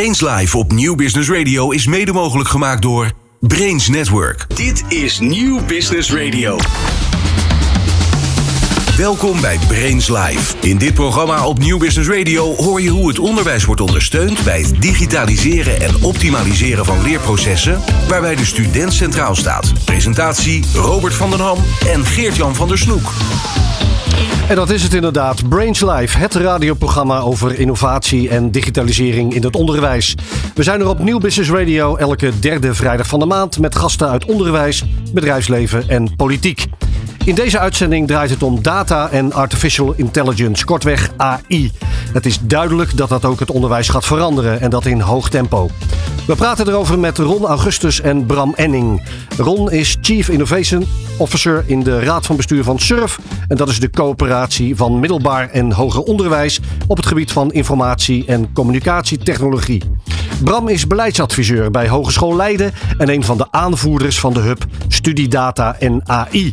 Brains Live op Nieuw Business Radio is mede mogelijk gemaakt door Brains Network. Dit is Nieuw Business Radio. Welkom bij Brains Live. In dit programma op Nieuw Business Radio hoor je hoe het onderwijs wordt ondersteund bij het digitaliseren en optimaliseren van leerprocessen, waarbij de student centraal staat. Presentatie Robert van den Ham en Geert-Jan van der Snoek. En dat is het inderdaad. Brains Live, het radioprogramma over innovatie en digitalisering in het onderwijs. We zijn er op Nieuw Business Radio elke derde vrijdag van de maand met gasten uit onderwijs, bedrijfsleven en politiek. In deze uitzending draait het om data en artificial intelligence, kortweg AI. Het is duidelijk dat dat ook het onderwijs gaat veranderen en dat in hoog tempo. We praten erover met Ron Augustus en Bram Enning. Ron is Chief Innovation Officer in de Raad van Bestuur van SURF. En dat is de coöperatie van middelbaar en hoger onderwijs op het gebied van informatie- en communicatietechnologie. Bram is beleidsadviseur bij Hogeschool Leiden en een van de aanvoerders van de hub Studiedata en AI.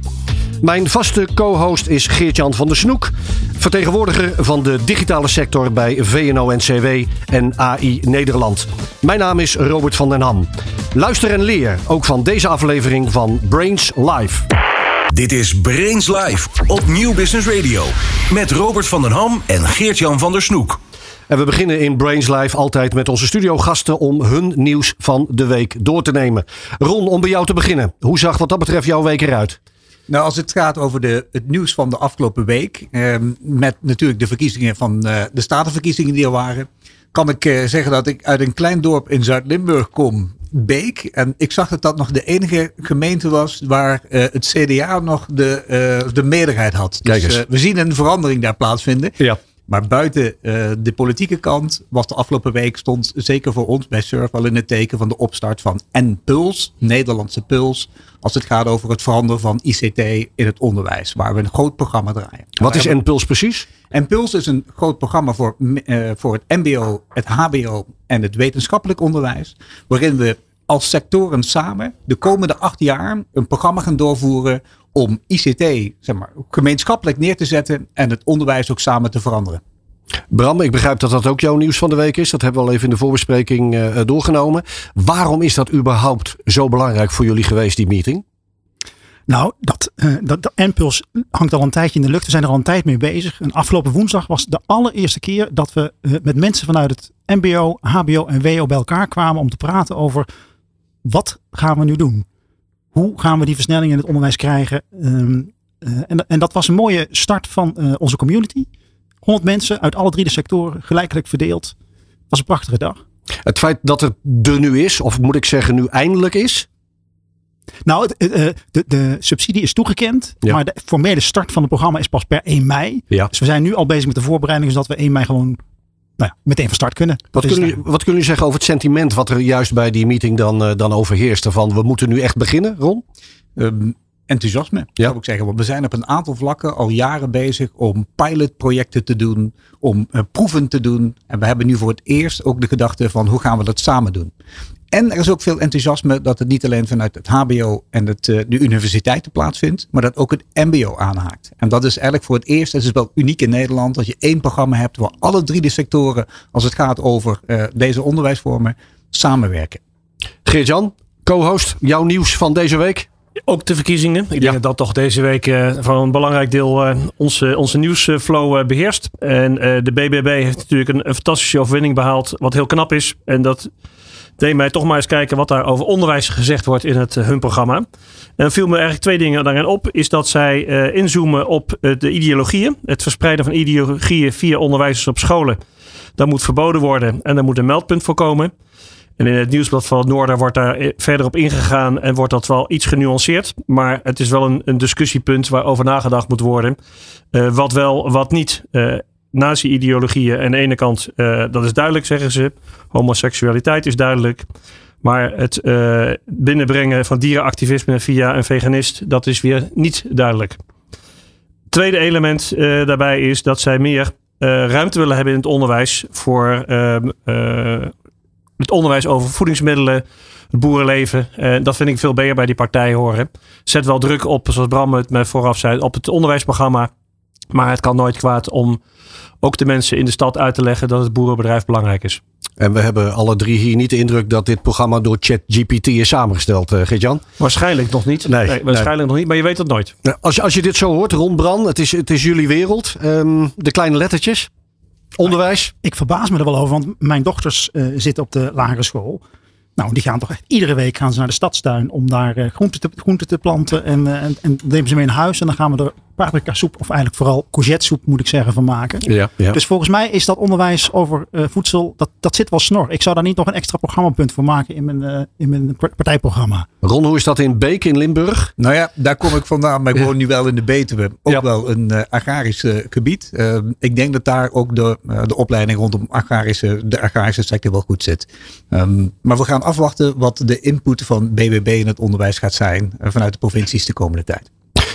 Mijn vaste co-host is Geert-Jan van der Snoek, vertegenwoordiger van de digitale sector bij VNO-NCW en AI Nederland. Mijn naam is Robert van den Ham. Luister en leer ook van deze aflevering van Brains Live. Dit is Brains Live op Nieuw Business Radio met Robert van den Ham en Geert-Jan van der Snoek. En we beginnen in Brains Live altijd met onze studiogasten om hun nieuws van de week door te nemen. Ron, om bij jou te beginnen. Hoe zag wat dat betreft jouw week eruit? Nou, als het gaat over de, het nieuws van de afgelopen week, eh, met natuurlijk de verkiezingen van eh, de statenverkiezingen die er waren, kan ik eh, zeggen dat ik uit een klein dorp in Zuid-Limburg kom, Beek. En ik zag dat dat nog de enige gemeente was waar uh, het CDA nog de, de meerderheid had. Dus we zien een verandering daar plaatsvinden. Ja. Maar buiten uh, de politieke kant was de afgelopen week stond zeker voor ons bij Surf al in het teken van de opstart van N-Puls, Nederlandse Puls, als het gaat over het veranderen van ICT in het onderwijs, waar we een groot programma draaien. Wat is N-Puls precies? N-Puls is een groot programma voor, uh, voor het MBO, het HBO en het wetenschappelijk onderwijs, waarin we als sectoren samen de komende acht jaar een programma gaan doorvoeren om ICT zeg maar, gemeenschappelijk neer te zetten en het onderwijs ook samen te veranderen. Bram, ik begrijp dat dat ook jouw nieuws van de week is. Dat hebben we al even in de voorbespreking uh, doorgenomen. Waarom is dat überhaupt zo belangrijk voor jullie geweest, die meeting? Nou, dat, uh, dat, dat NPULS hangt al een tijdje in de lucht. We zijn er al een tijd mee bezig. En afgelopen woensdag was de allereerste keer dat we uh, met mensen vanuit het MBO, HBO en WO bij elkaar kwamen om te praten over wat gaan we nu doen? Hoe gaan we die versnelling in het onderwijs krijgen? Um, uh, en, en, dat was een mooie start van uh, onze community. 100 mensen uit alle drie de sectoren, gelijkelijk verdeeld. Het was een prachtige dag. Het feit dat het er nu is, of moet ik zeggen nu eindelijk is? Nou, het, uh, de, de, subsidie is toegekend, ja. maar de formele start van het programma is pas per 1 mei. Ja. Dus we zijn nu al bezig met de voorbereiding, zodat we 1 mei gewoon nou ja, meteen van start kunnen. Wat kunnen, jullie, wat kunnen jullie zeggen over het sentiment wat er juist bij die meeting dan, uh, dan overheerste? Van we moeten nu echt beginnen, Ron? Um, enthousiasme, ja. zou ik zeggen. Want we zijn op een aantal vlakken al jaren bezig om pilotprojecten te doen, om uh, proeven te doen. En we hebben nu voor het eerst ook de gedachte van hoe gaan we dat samen doen. En er is ook veel enthousiasme dat het niet alleen vanuit het HBO en het, uh, de universiteiten plaatsvindt, maar dat ook het MBO aanhaakt. En dat is eigenlijk voor het eerst, het is wel uniek in Nederland, dat je één programma hebt waar alle drie de sectoren, als het gaat over uh, deze onderwijsvormen, samenwerken. Geert-Jan, co-host, jouw nieuws van deze week? Ook de verkiezingen. Ik denk dat dat toch deze week uh, van een belangrijk deel uh, onze, onze nieuwsflow uh, beheerst. En de BBB heeft natuurlijk een, een, fantastische overwinning behaald, wat heel knap is. En dat deed mij toch maar eens kijken wat daar over onderwijs gezegd wordt in het hun programma. En viel me eigenlijk twee dingen daarin op. Is dat zij inzoomen op de ideologieën. Het verspreiden van ideologieën via onderwijzers op scholen. Dat moet verboden worden en daar moet een meldpunt voor komen. En in het nieuwsblad van het Noorden wordt daar verder op ingegaan en wordt dat wel iets genuanceerd. Maar het is wel een, een discussiepunt waarover nagedacht moet worden. Wat wel, wat niet. Nazi-ideologieën aan de ene kant, uh, dat is duidelijk, zeggen ze. Homoseksualiteit is duidelijk. Maar het binnenbrengen van dierenactivisme via een veganist, dat is weer niet duidelijk. Tweede element daarbij is dat zij meer ruimte willen hebben in het onderwijs voor het onderwijs over voedingsmiddelen, het boerenleven. En dat vind ik veel beter bij die partij horen. Zet wel druk op, zoals Bram het me vooraf zei, op het onderwijsprogramma. Maar het kan nooit kwaad om ook de mensen in de stad uit te leggen dat het boerenbedrijf belangrijk is. En we hebben alle drie hier niet de indruk dat dit programma door ChatGPT is samengesteld, uh, Geert-Jan? Waarschijnlijk nog niet. Nee, waarschijnlijk nog niet, maar je weet het nooit. Als je, als je dit zo hoort, Ron Bran, het is, het is jullie wereld. Um, de kleine lettertjes. Onderwijs? Ik verbaas me er wel over, want mijn dochters uh, zitten op de lagere school. Nou, die gaan toch echt iedere week gaan ze naar de stadstuin om daar uh, groenten, te, groenten te planten. En, uh, en, en nemen ze mee in huis en dan gaan we er paprika soep, of eigenlijk vooral courgette soep moet ik zeggen, van maken. Ja, ja. Dus volgens mij is dat onderwijs over uh, voedsel, dat, dat zit wel snor. Ik zou daar niet nog een extra programmapunt voor maken in mijn, uh, in mijn partijprogramma. Ron, hoe is dat in Beek in Limburg? Nou ja, daar kom ik vandaan, maar ik woon nu wel in de Betuwe. Ook ja. wel een uh, agrarisch gebied. ik denk dat daar ook de, de opleiding rondom agrarische, de agrarische sector wel goed zit. Um, maar we gaan afwachten wat de input van BBB in het onderwijs gaat zijn vanuit de provincies de komende tijd.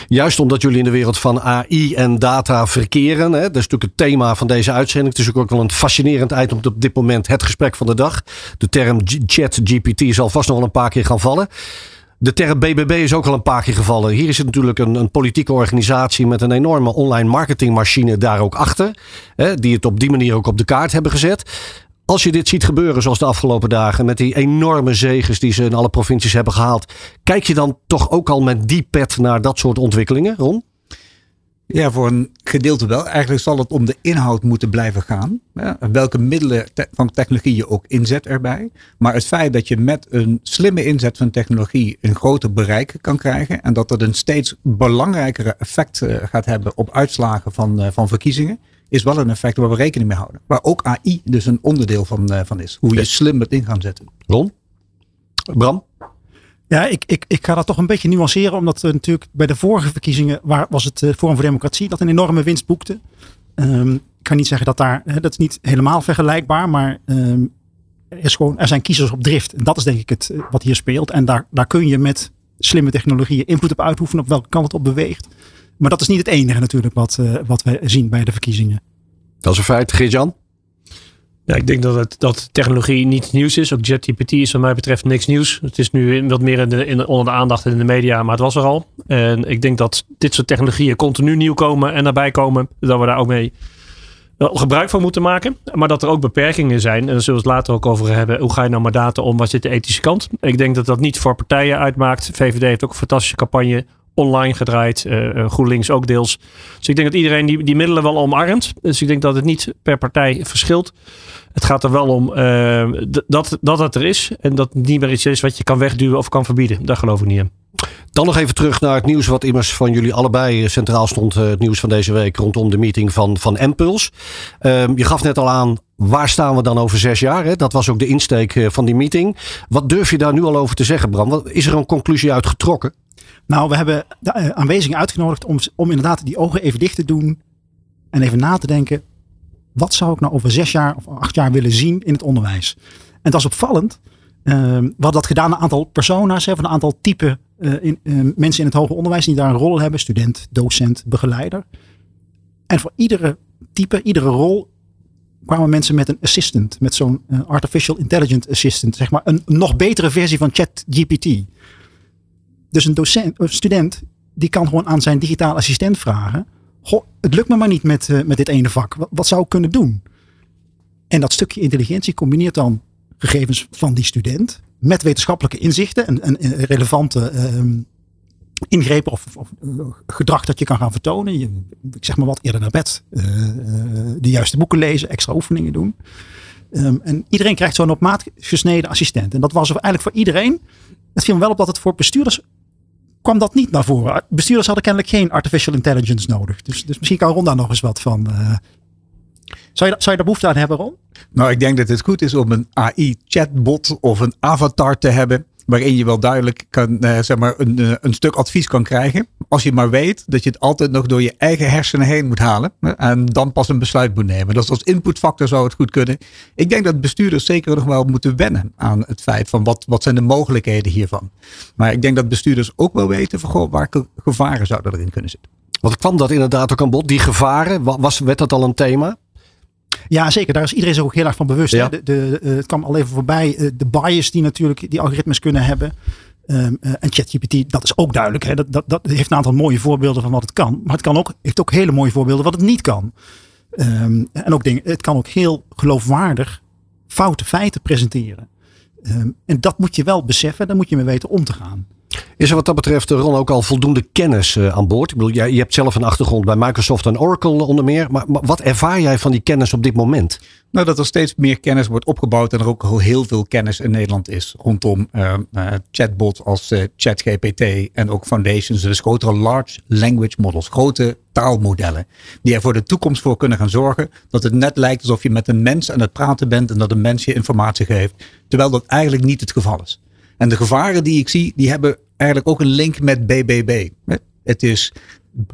Juist omdat jullie in de wereld van AI en data verkeren. Hè, dat is natuurlijk het thema van deze uitzending. Het is ook wel een fascinerend item op dit moment. Het gesprek van de dag. De term chat GPT zal vast nog wel een paar keer gaan vallen. De term BBB is ook al een paar keer gevallen. Hier is natuurlijk een, een politieke organisatie met een enorme online marketingmachine daar ook achter. Hè, die het op die manier ook op de kaart hebben gezet. Als je dit ziet gebeuren zoals de afgelopen dagen met die enorme zegens die ze in alle provincies hebben gehaald. Kijk je dan toch ook al met die pet naar dat soort ontwikkelingen, Ron? Ja, voor een gedeelte wel. Eigenlijk zal het om de inhoud moeten blijven gaan. Ja, welke middelen van technologie je ook inzet erbij. Maar het feit dat je met een slimme inzet van technologie een groter bereik kan krijgen. En dat dat een steeds belangrijkere effect uh, gaat hebben op uitslagen van, uh, van verkiezingen is wel een effect waar we rekening mee houden. Waar ook AI dus een onderdeel van, uh, van is. Hoe je slim het in gaat zetten. Ron? Bram? Ja, ik, ik, ik ga dat toch een beetje nuanceren. Omdat uh, natuurlijk bij de vorige verkiezingen waar, was het uh, Forum voor Democratie dat een enorme winst boekte. Um, ik kan niet zeggen dat daar, hè, dat is niet helemaal vergelijkbaar. Maar um, er, is gewoon, er zijn kiezers op drift. En dat is denk ik het wat hier speelt. En daar, daar kun je met slimme technologieën invloed op uitoefenen op welke kant het op beweegt. Maar dat is niet het enige natuurlijk wat, uh, wat we zien bij de verkiezingen. Dat is een feit. Geert-Jan? Ja, ik denk dat, het, dat technologie niet nieuws is. Ook ChatGPT is wat mij betreft niks nieuws. Het is nu wat meer in de, in de, onder de aandacht in de media, maar het was er al. En ik denk dat dit soort technologieën continu nieuw komen en erbij komen. Dat we daar ook mee gebruik van moeten maken. Maar dat er ook beperkingen zijn. En daar zullen we het later ook over hebben. Hoe ga je nou met data om? Waar zit de ethische kant? Ik denk dat dat niet voor partijen uitmaakt. VVD heeft ook een fantastische campagne online gedraaid. Uh, GroenLinks ook deels. Dus ik denk dat iedereen die, die middelen wel omarmt. Dus ik denk dat het niet per partij verschilt. Het gaat er wel om uh, dat, dat het er is. En dat het niet meer iets is wat je kan wegduwen of kan verbieden. Daar geloof ik niet in. Dan nog even terug naar het nieuws wat immers van jullie allebei centraal stond. Het nieuws van deze week rondom de meeting van, van Impuls. Uh, je gaf net al aan, waar staan we dan over zes jaar? Hè? Dat was ook de insteek van die meeting. Wat durf je daar nu al over te zeggen, Bram? Is er een conclusie uit getrokken? Nou, we hebben de aanwezigen uitgenodigd om, om inderdaad die ogen even dicht te doen. En even na te denken. Wat zou ik nou over zes jaar of acht jaar willen zien in het onderwijs? En dat is opvallend. Uh, we hadden dat gedaan, een aantal persona's, van een aantal type uh, in, uh, mensen in het hoger onderwijs die daar een rol hebben. Student, docent, begeleider. En voor iedere type, iedere rol kwamen mensen met een assistant. Met zo'n artificial intelligent assistant. Zeg maar een nog betere versie van ChatGPT. Dus een docent, een student, die kan gewoon aan zijn digitale assistent vragen. Goh, het lukt me maar niet met, uh, met dit ene vak. Wat, zou ik kunnen doen? En dat stukje intelligentie combineert dan gegevens van die student met wetenschappelijke inzichten en, en, relevante um, ingrepen of, of, gedrag dat je kan gaan vertonen. Je, ik zeg maar wat eerder naar bed, uh, de juiste boeken lezen, extra oefeningen doen. Um, en iedereen krijgt zo'n op maat gesneden assistent. En dat was eigenlijk voor iedereen. Het viel me wel op dat het voor bestuurders kwam dat niet naar voren. Bestuurders hadden kennelijk geen artificial intelligence nodig. Dus, dus misschien kan Ron daar nog eens wat van. Uh, zou, je, zou je daar behoefte aan hebben, Ron? Nou, ik denk dat het goed is om een AI-chatbot of een avatar te hebben waarin je wel duidelijk kan, uh, zeg maar een, uh, een stuk advies kan krijgen. Als je maar weet dat je het altijd nog door je eigen hersenen heen moet halen. En dan pas een besluit moet nemen. Dus als inputfactor zou het goed kunnen. Ik denk dat bestuurders zeker nog wel moeten wennen aan het feit van wat, wat zijn de mogelijkheden hiervan. Maar ik denk dat bestuurders ook wel weten van goh, welke gevaren zouden erin kunnen zitten. Wat kwam dat inderdaad ook aan bod? Die gevaren, was, werd dat al een thema? Ja, zeker. Daar is iedereen zich ook heel erg van bewust. Ja. De, de, uh, het kwam al even voorbij. Uh, de bias die natuurlijk die algoritmes kunnen hebben. Um, uh, en ChatGPT, dat is ook duidelijk. Hè? Dat, dat, dat heeft een aantal mooie voorbeelden van wat het kan. Maar het kan ook, heeft ook hele mooie voorbeelden wat het niet kan. Um, en ook dingen, het kan ook heel geloofwaardig foute feiten presenteren. Ehm, en dat moet je wel beseffen, daar moet je mee weten om te gaan. Is er wat dat betreft, Ron, ook al voldoende kennis uh, aan boord? Ik bedoel, jij, je hebt zelf een achtergrond bij Microsoft en Oracle onder meer. Maar, wat ervaar jij van die kennis op dit moment? Nou, dat er steeds meer kennis wordt opgebouwd en er ook heel veel kennis in Nederland is rondom uh, uh, chatbots als ChatGPT en ook foundations, dus grotere large language models, grote taalmodellen, die er voor de toekomst voor kunnen gaan zorgen dat het net lijkt alsof je met een mens aan het praten bent en dat een mens je informatie geeft, terwijl dat eigenlijk niet het geval is. En de gevaren die ik zie, die hebben eigenlijk ook een link met BBB. Het is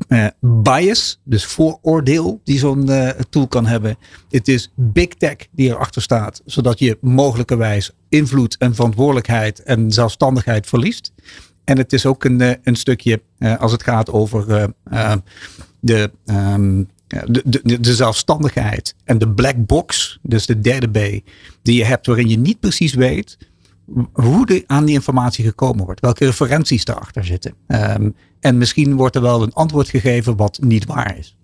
uh, bias, dus vooroordeel, die zo'n uh, tool kan hebben. Het is big tech die erachter staat, zodat je mogelijkerwijs invloed en verantwoordelijkheid en zelfstandigheid verliest. En het is ook een, uh, een stukje als het gaat over de, um, de, de, de, zelfstandigheid en de black box, dus de derde B, die je hebt waarin je niet precies weet hoe de, aan die informatie gekomen wordt. Welke referenties daarachter zitten. Um, en misschien wordt er wel een antwoord gegeven wat niet waar is.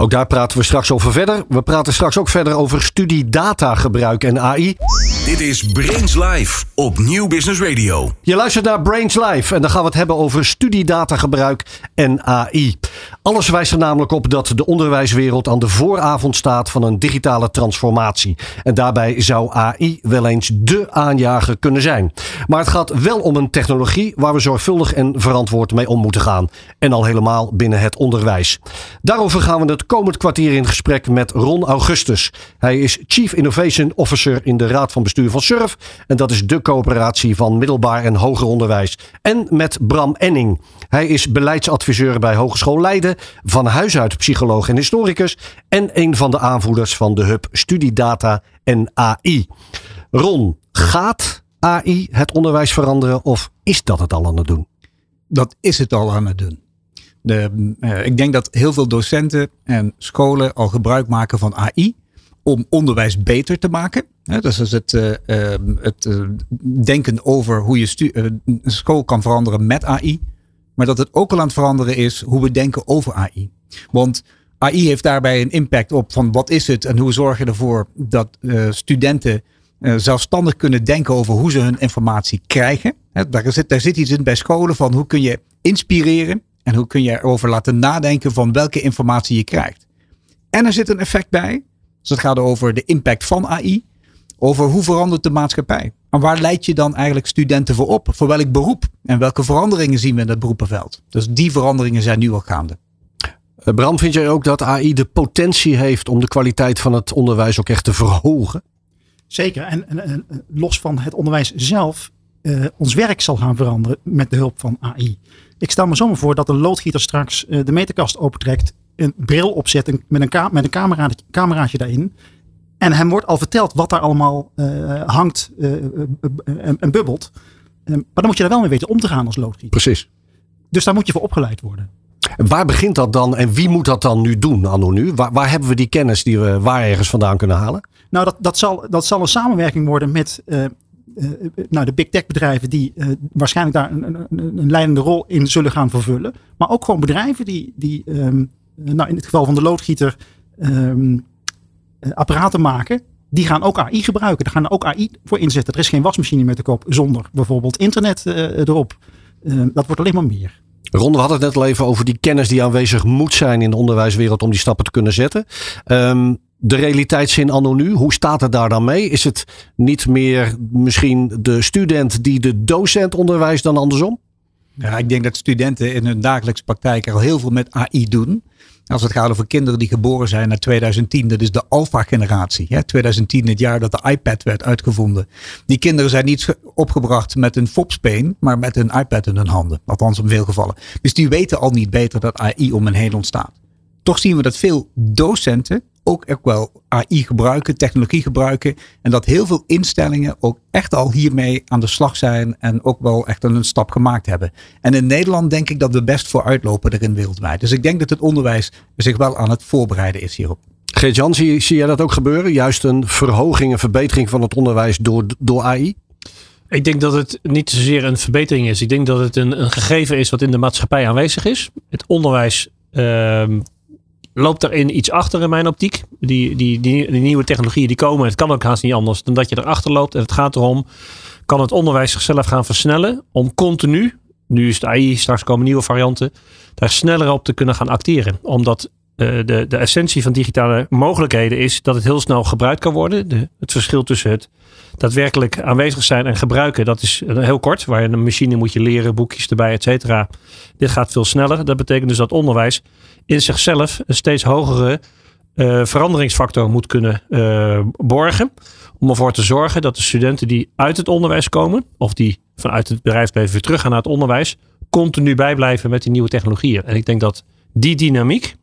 Ook daar praten we straks over verder. We praten straks ook verder over studiedatagebruik en AI. Dit is Brains Live op Nieuw Business Radio. Je luistert naar Brains Live en dan gaan we het hebben over studiedatagebruik en AI. Alles wijst er namelijk op dat de onderwijswereld aan de vooravond staat van een digitale transformatie. En daarbij zou AI wel eens de aanjager kunnen zijn. Maar het gaat wel om een technologie waar we zorgvuldig en verantwoord mee om moeten gaan. En al helemaal binnen het onderwijs. Daarover gaan we het komend kwartier in gesprek met Ron Augustus. Hij is Chief Innovation Officer in de Raad van Bestuur van SURF. En dat is de coöperatie van middelbaar en hoger onderwijs. En met Bram Enning. Hij is beleidsadviseur bij Hogeschool Leiden. Van huis uit psycholoog en historicus. En een van de aanvoerders van de hub Studiedata en AI. Ron, gaat AI het onderwijs veranderen of is dat het al aan het doen? Dat is het al aan het doen. De, uh, ik denk dat heel veel docenten en scholen al gebruik maken van AI om onderwijs beter te maken. He, dus is het, uh, uh, het denken over hoe je school kan veranderen met AI. Maar dat het ook al aan het veranderen is hoe we denken over AI. Want AI heeft daarbij een impact op van wat is het en hoe zorg je ervoor dat studenten zelfstandig kunnen denken over hoe ze hun informatie krijgen. Daar, zit, daar zit iets in bij scholen van hoe kun je inspireren en hoe kun je erover laten nadenken van welke informatie je krijgt. En er zit een effect bij. Dus het gaat over de impact van AI. Over hoe verandert de maatschappij. En waar leid je dan eigenlijk studenten voor op? Voor welk beroep? En welke veranderingen zien we in het beroepenveld? Dus die veranderingen zijn nu al gaande. Eh, Bram, vind jij ook dat AI de potentie heeft om de kwaliteit van het onderwijs ook echt te verhogen? Zeker. En, en, en los van het onderwijs zelf, uh, ons werk zal gaan veranderen met de hulp van AI. Ik stel me zo voor dat de loodgieter straks uh, de meterkast opentrekt, een bril opzet met een, met een camera, cameraatje daarin. En hem wordt al verteld wat daar allemaal uh, hangt en, en, bubbelt. maar dan moet je daar wel mee weten om te gaan als loodgieter. Precies. Dus daar moet je voor opgeleid worden. Waar begint dat dan en wie moet dat dan nu doen, anno nu? Waar, waar hebben we die kennis die we waar ergens vandaan kunnen halen? Nou, dat, dat, zal, dat zal een samenwerking worden met uh, nou, de big tech bedrijven die uh, waarschijnlijk daar een, een, leidende rol in zullen gaan vervullen. Maar ook gewoon bedrijven die, die um, nou, in het geval van de loodgieter um, apparaten maken. Die gaan ook AI gebruiken. Daar gaan ook AI voor inzetten. Er is geen wasmachine meer te koop zonder bijvoorbeeld internet erop. dat wordt alleen maar meer. Ron, we hadden het net al even over die kennis die aanwezig moet zijn in de onderwijswereld om die stappen te kunnen zetten. Um, de realiteitszin anno nu, hoe staat het daar dan mee? Is het niet meer misschien de student die de docent onderwijst dan andersom? Ja, ik denk dat studenten in hun dagelijkse praktijk al heel veel met AI doen. Als het gaat over kinderen die geboren zijn na 2010, dat is de alpha-generatie. Ja, 2010, het jaar dat de iPad werd uitgevonden. Die kinderen zijn niet opgebracht met een fopspeen, maar met een iPad in hun handen. Althans, in veel gevallen. Dus die weten al niet beter dat AI om hen heen ontstaat. Toch zien we dat veel docenten ook echt wel AI gebruiken, technologie gebruiken. En dat heel veel instellingen ook echt al hiermee aan de slag zijn en ook wel echt een stap gemaakt hebben. En in Nederland denk ik dat we best voor uitlopen erin wereldwijd. Dus ik denk dat het onderwijs zich wel aan het voorbereiden is hierop. Geert-Jan, zie, zie jij dat ook gebeuren? Juist een verhoging, een verbetering van het onderwijs door, door AI? Ik denk dat het niet zozeer een verbetering is. Ik denk dat het een, een gegeven is wat in de maatschappij aanwezig is. Het onderwijs uh, loopt daarin iets achter in mijn optiek. Die, die, die, nieuwe technologieën die komen, het kan ook haast niet anders dan dat je erachter loopt. En het gaat erom, kan het onderwijs zichzelf gaan versnellen om continu, nu is het AI, straks komen nieuwe varianten, daar sneller op te kunnen gaan acteren. Omdat uh, de, de essentie van digitale mogelijkheden is dat het heel snel gebruikt kan worden. De, het verschil tussen het daadwerkelijk aanwezig zijn en gebruiken, dat is heel kort. Waar je een machine moet je leren, boekjes erbij, et cetera. Dit gaat veel sneller. Dat betekent dus dat onderwijs in zichzelf een steeds hogere uh, veranderingsfactor moet kunnen uh, borgen. Om ervoor te zorgen dat de studenten die uit het onderwijs komen, of die vanuit het bedrijfsleven weer teruggaan naar het onderwijs, continu bijblijven met die nieuwe technologieën. En ik denk dat die dynamiek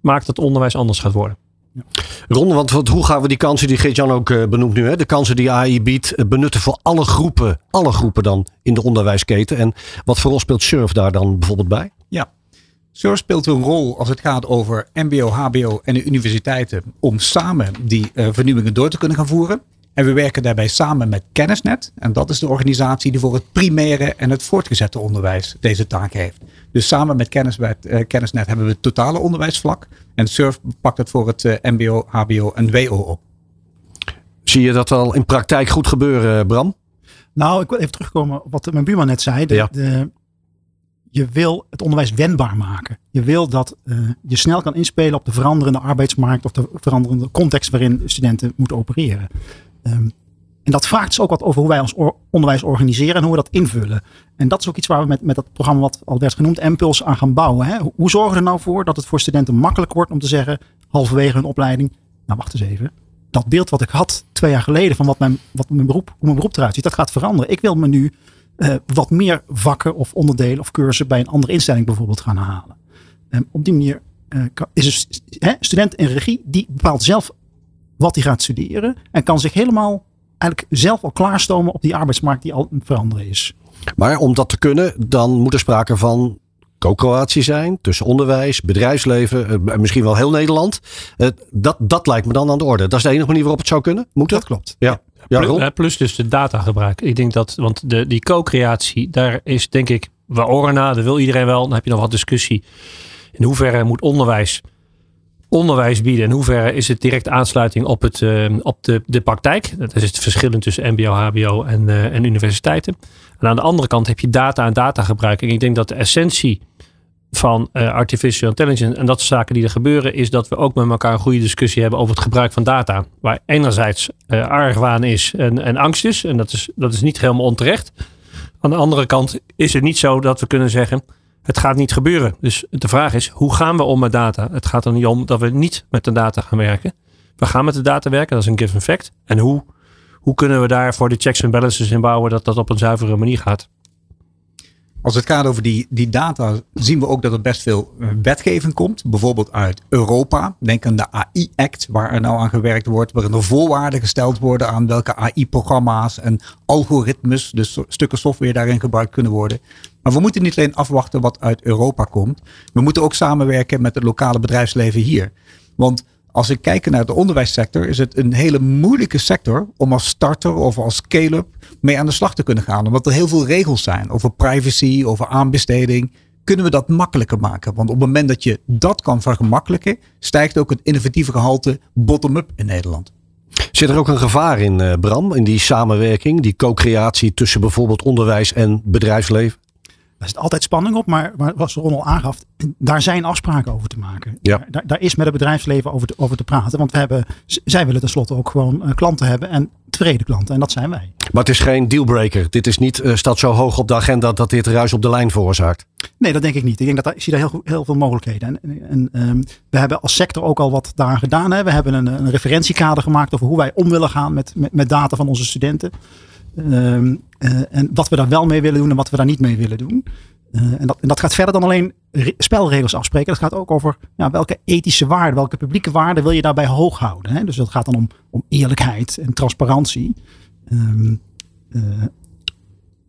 maakt dat onderwijs anders gaat worden. Ja. Ron, want hoe gaan we die kansen die Geert-Jan ook uh, benoemt nu, hè? de kansen die AI biedt, benutten voor alle groepen, alle groepen dan in de onderwijsketen? En wat voor rol speelt Surf daar dan bijvoorbeeld bij? Surf speelt een rol als het gaat over MBO, HBO en de universiteiten om samen die uh, vernieuwingen door te kunnen gaan voeren. En we werken daarbij samen met Kennisnet. En dat is de organisatie die voor het primaire en het voortgezette onderwijs deze taak heeft. Dus samen met Kennisnet, uh, Kennisnet hebben we het totale onderwijsvlak. En SURF pakt het voor het uh, MBO, HBO en WO op. Zie je dat al in praktijk goed gebeuren, Bram? Nou, ik wil even terugkomen op wat mijn buurman net zei. De, ja. de, je wil het onderwijs wendbaar maken. Je wil dat uh, je snel kan inspelen op de veranderende arbeidsmarkt of de veranderende context waarin studenten moeten opereren. Um, en dat vraagt dus ook wat over hoe wij ons onderwijs organiseren en hoe we dat invullen. En dat is ook iets waar we met, met dat programma wat al werd genoemd, Impuls, aan gaan bouwen. Hè? Hoe zorgen we er nou voor dat het voor studenten makkelijk wordt om te zeggen, halverwege hun opleiding, nou wacht eens even. Dat beeld wat ik had twee jaar geleden van wat mijn, wat mijn beroep, hoe mijn beroep eruit ziet, dat gaat veranderen. Ik wil me nu uh, wat meer vakken of onderdelen of cursussen bij een andere instelling bijvoorbeeld gaan halen. En op die manier uh, is een student in regie, die bepaalt zelf wat hij gaat studeren en kan zich helemaal eigenlijk zelf al klaarstomen op die arbeidsmarkt die al veranderen is. Maar om dat te kunnen, dan moet er sprake van co-creatie zijn tussen onderwijs, bedrijfsleven, uh, misschien wel heel Nederland. Dat, dat lijkt me dan aan de orde. Dat is de enige manier waarop het zou kunnen. Moet dat? klopt. Ja. Ja, plus, plus, dus de datagebruik. Ik denk dat, want de, die co-creatie, daar is denk ik, we oren na, dat wil iedereen wel. Dan heb je nog wat discussie. In hoeverre moet onderwijs onderwijs bieden? In hoeverre is het direct aansluiting op, het, uh, op de, de praktijk? Dat is het verschil tussen MBO, HBO en, uh, en universiteiten. En aan de andere kant heb je data en datagebruik. En ik denk dat de essentie van uh, artificial intelligence en dat soort zaken die er gebeuren, is dat we ook met elkaar een goede discussie hebben over het gebruik van data. Waar enerzijds uh, argwaan is en, en angst is. En dat is, dat is niet helemaal onterecht. Aan de andere kant is het niet zo dat we kunnen zeggen. Het gaat niet gebeuren. Dus de vraag is, hoe gaan we om met data? Het gaat er niet om dat we niet met de data gaan werken. We gaan met de data werken, dat is een given fact. En hoe, hoe kunnen we daar voor de checks en balances in bouwen dat dat op een zuivere manier gaat? Als het gaat over die, die data, zien we ook dat er best veel wetgeving komt. Bijvoorbeeld uit Europa. Denk aan de AI-act, waar er nou aan gewerkt wordt. Waarin er voorwaarden gesteld worden aan welke AI-programma's en algoritmes, dus stukken software daarin gebruikt kunnen worden. Maar we moeten niet alleen afwachten wat uit Europa komt. We moeten ook samenwerken met het lokale bedrijfsleven hier. Want als ik kijk naar de onderwijssector, is het een hele moeilijke sector om als starter of als scale-up mee aan de slag te kunnen gaan. Omdat er heel veel regels zijn over privacy, over aanbesteding. Kunnen we dat makkelijker maken? Want op het moment dat je dat kan vergemakkelijken, stijgt ook het innovatieve gehalte bottom-up in Nederland. Zit er ook een gevaar in, Bram, in die samenwerking, die co-creatie tussen bijvoorbeeld onderwijs en bedrijfsleven? Daar zit altijd spanning op, maar, maar wat Ron al aangaf, daar zijn afspraken over te maken. Ja. Daar, daar is met het bedrijfsleven over te, over te praten. Want we hebben, zij willen tenslotte ook gewoon uh, klanten hebben en tevreden klanten. En dat zijn wij. Maar het is geen dealbreaker. Dit is niet, uh, staat zo hoog op de agenda dat dit ruis op de lijn veroorzaakt. Nee, dat denk ik niet. Ik denk dat ik zie daar heel, heel veel mogelijkheden. En, en um, we hebben als sector ook al wat daar gedaan. Hè. We hebben een, een referentiekader gemaakt over hoe wij om willen gaan met, met, met data van onze studenten. Um, uh, en wat we daar wel mee willen doen en wat we daar niet mee willen doen. Uh, en, dat, dat, gaat verder dan alleen spelregels afspreken. Dat gaat ook over ja, welke ethische waarden, welke publieke waarden wil je daarbij hoog houden. Hè? Dus dat gaat dan om, om eerlijkheid en transparantie. Um, uh,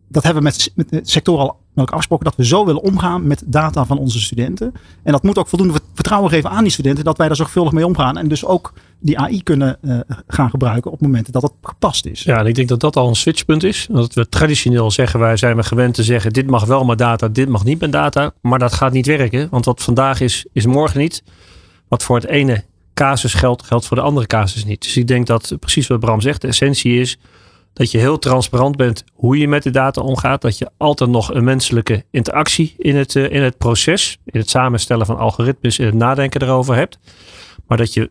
dat hebben we met, met de sector al afgesproken dat we zo willen omgaan met data van onze studenten. En dat moet ook voldoende vertrouwen geven aan die studenten dat wij daar zorgvuldig mee omgaan. En dus ook die AI kunnen uh, gaan gebruiken op momenten dat het gepast is. Ja, en ik denk dat dat al een switchpunt is. Dat we traditioneel zeggen, wij zijn we gewend te zeggen, dit mag wel met data, dit mag niet met data. Maar dat gaat niet werken, want wat vandaag is, is morgen niet. wat voor het ene casus geldt, geldt voor de andere casus niet. Dus ik denk dat precies wat Bram zegt, de essentie is dat je heel transparant bent hoe je met de data omgaat. Dat je altijd nog een menselijke interactie in het, in het proces, in het samenstellen van algoritmes, in het nadenken erover hebt. Maar dat je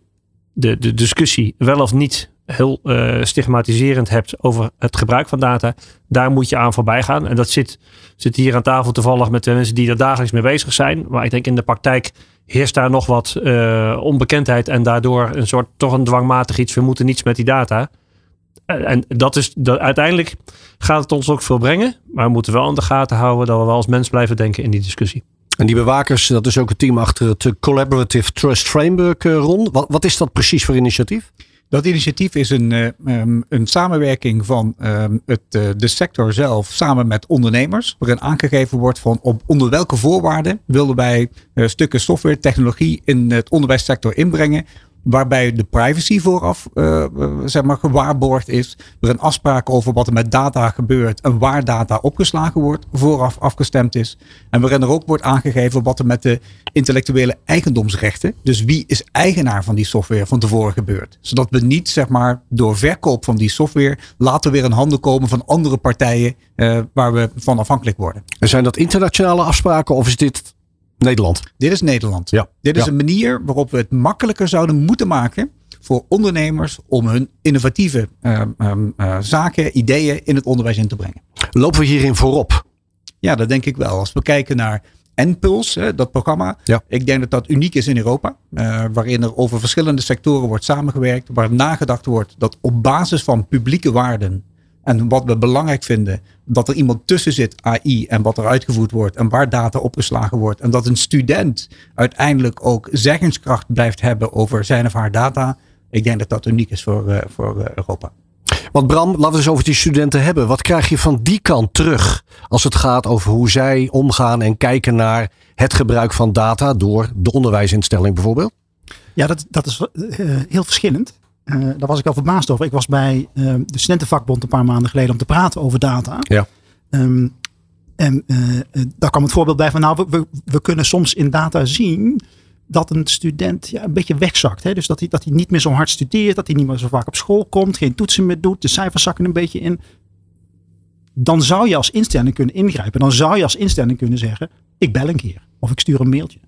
de, de discussie wel of niet heel uh, stigmatiserend hebt over het gebruik van data, daar moet je aan voorbij gaan. En dat zit, zit hier aan tafel toevallig met de mensen die er dagelijks mee bezig zijn. Maar ik denk in de praktijk heerst daar nog wat uh, onbekendheid en daardoor een soort toch een dwangmatig iets. We moeten niets met die data. En dat is dat, uiteindelijk gaat het ons ook veel brengen. Maar we moeten wel aan de gaten houden dat we wel als mens blijven denken in die discussie. En die bewakers, dat is ook het team achter het Collaborative Trust Framework, Ron. Wat, wat is dat precies voor initiatief? Dat initiatief is een, um, een samenwerking van um, het, de sector zelf samen met ondernemers. Waarin aangegeven wordt van op onder welke voorwaarden willen wij stukken software technologie in het onderwijssector inbrengen waarbij de privacy vooraf uh, zeg maar gewaarborgd is. Er een afspraak over wat er met data gebeurt en waar data opgeslagen wordt vooraf afgestemd is. En waarin er ook wordt aangegeven wat er met de intellectuele eigendomsrechten, dus wie is eigenaar van die software van tevoren gebeurt. Zodat we niet zeg maar door verkoop van die software later weer in handen komen van andere partijen uh, waar we van afhankelijk worden. En zijn dat internationale afspraken of is dit Nederland. Dit is Nederland. Ja. Dit is een manier waarop we het makkelijker zouden moeten maken voor ondernemers om hun innovatieve uh, uh, zaken, ideeën in het onderwijs in te brengen. Lopen we hierin voorop? Ja, dat denk ik wel. Als we kijken naar NPULS, dat programma. Ja. Ik denk dat dat uniek is in Europa. Uh, waarin er over verschillende sectoren wordt samengewerkt. Waar nagedacht wordt dat op basis van publieke waarden en wat we belangrijk vinden, dat er iemand tussen zit, AI, en wat er uitgevoerd wordt en waar data opgeslagen wordt. En dat een student uiteindelijk ook zeggenskracht blijft hebben over zijn of haar data. Ik denk dat dat uniek is voor, uh, voor uh, Europa. Want Bram, laten we eens over die studenten hebben. Wat krijg je van die kant terug als het gaat over hoe zij omgaan en kijken naar het gebruik van data door de onderwijsinstelling bijvoorbeeld? Ja, dat, dat is uh, heel verschillend. Uh, daar was ik al verbaasd over. Ik was bij uh, de studentenvakbond een paar maanden geleden om te praten over data. Ja. Um, en uh, daar kwam het voorbeeld bij van, nou, we, we, kunnen soms in data zien dat een student ja, een beetje wegzakt. Hè? Dus dat hij, dat hij niet meer zo hard studeert, dat hij niet meer zo vaak op school komt, geen toetsen meer doet, de cijfers zakken een beetje in. Dan zou je als instelling kunnen ingrijpen. Dan zou je als instelling kunnen zeggen, ik bel een keer of ik stuur een mailtje.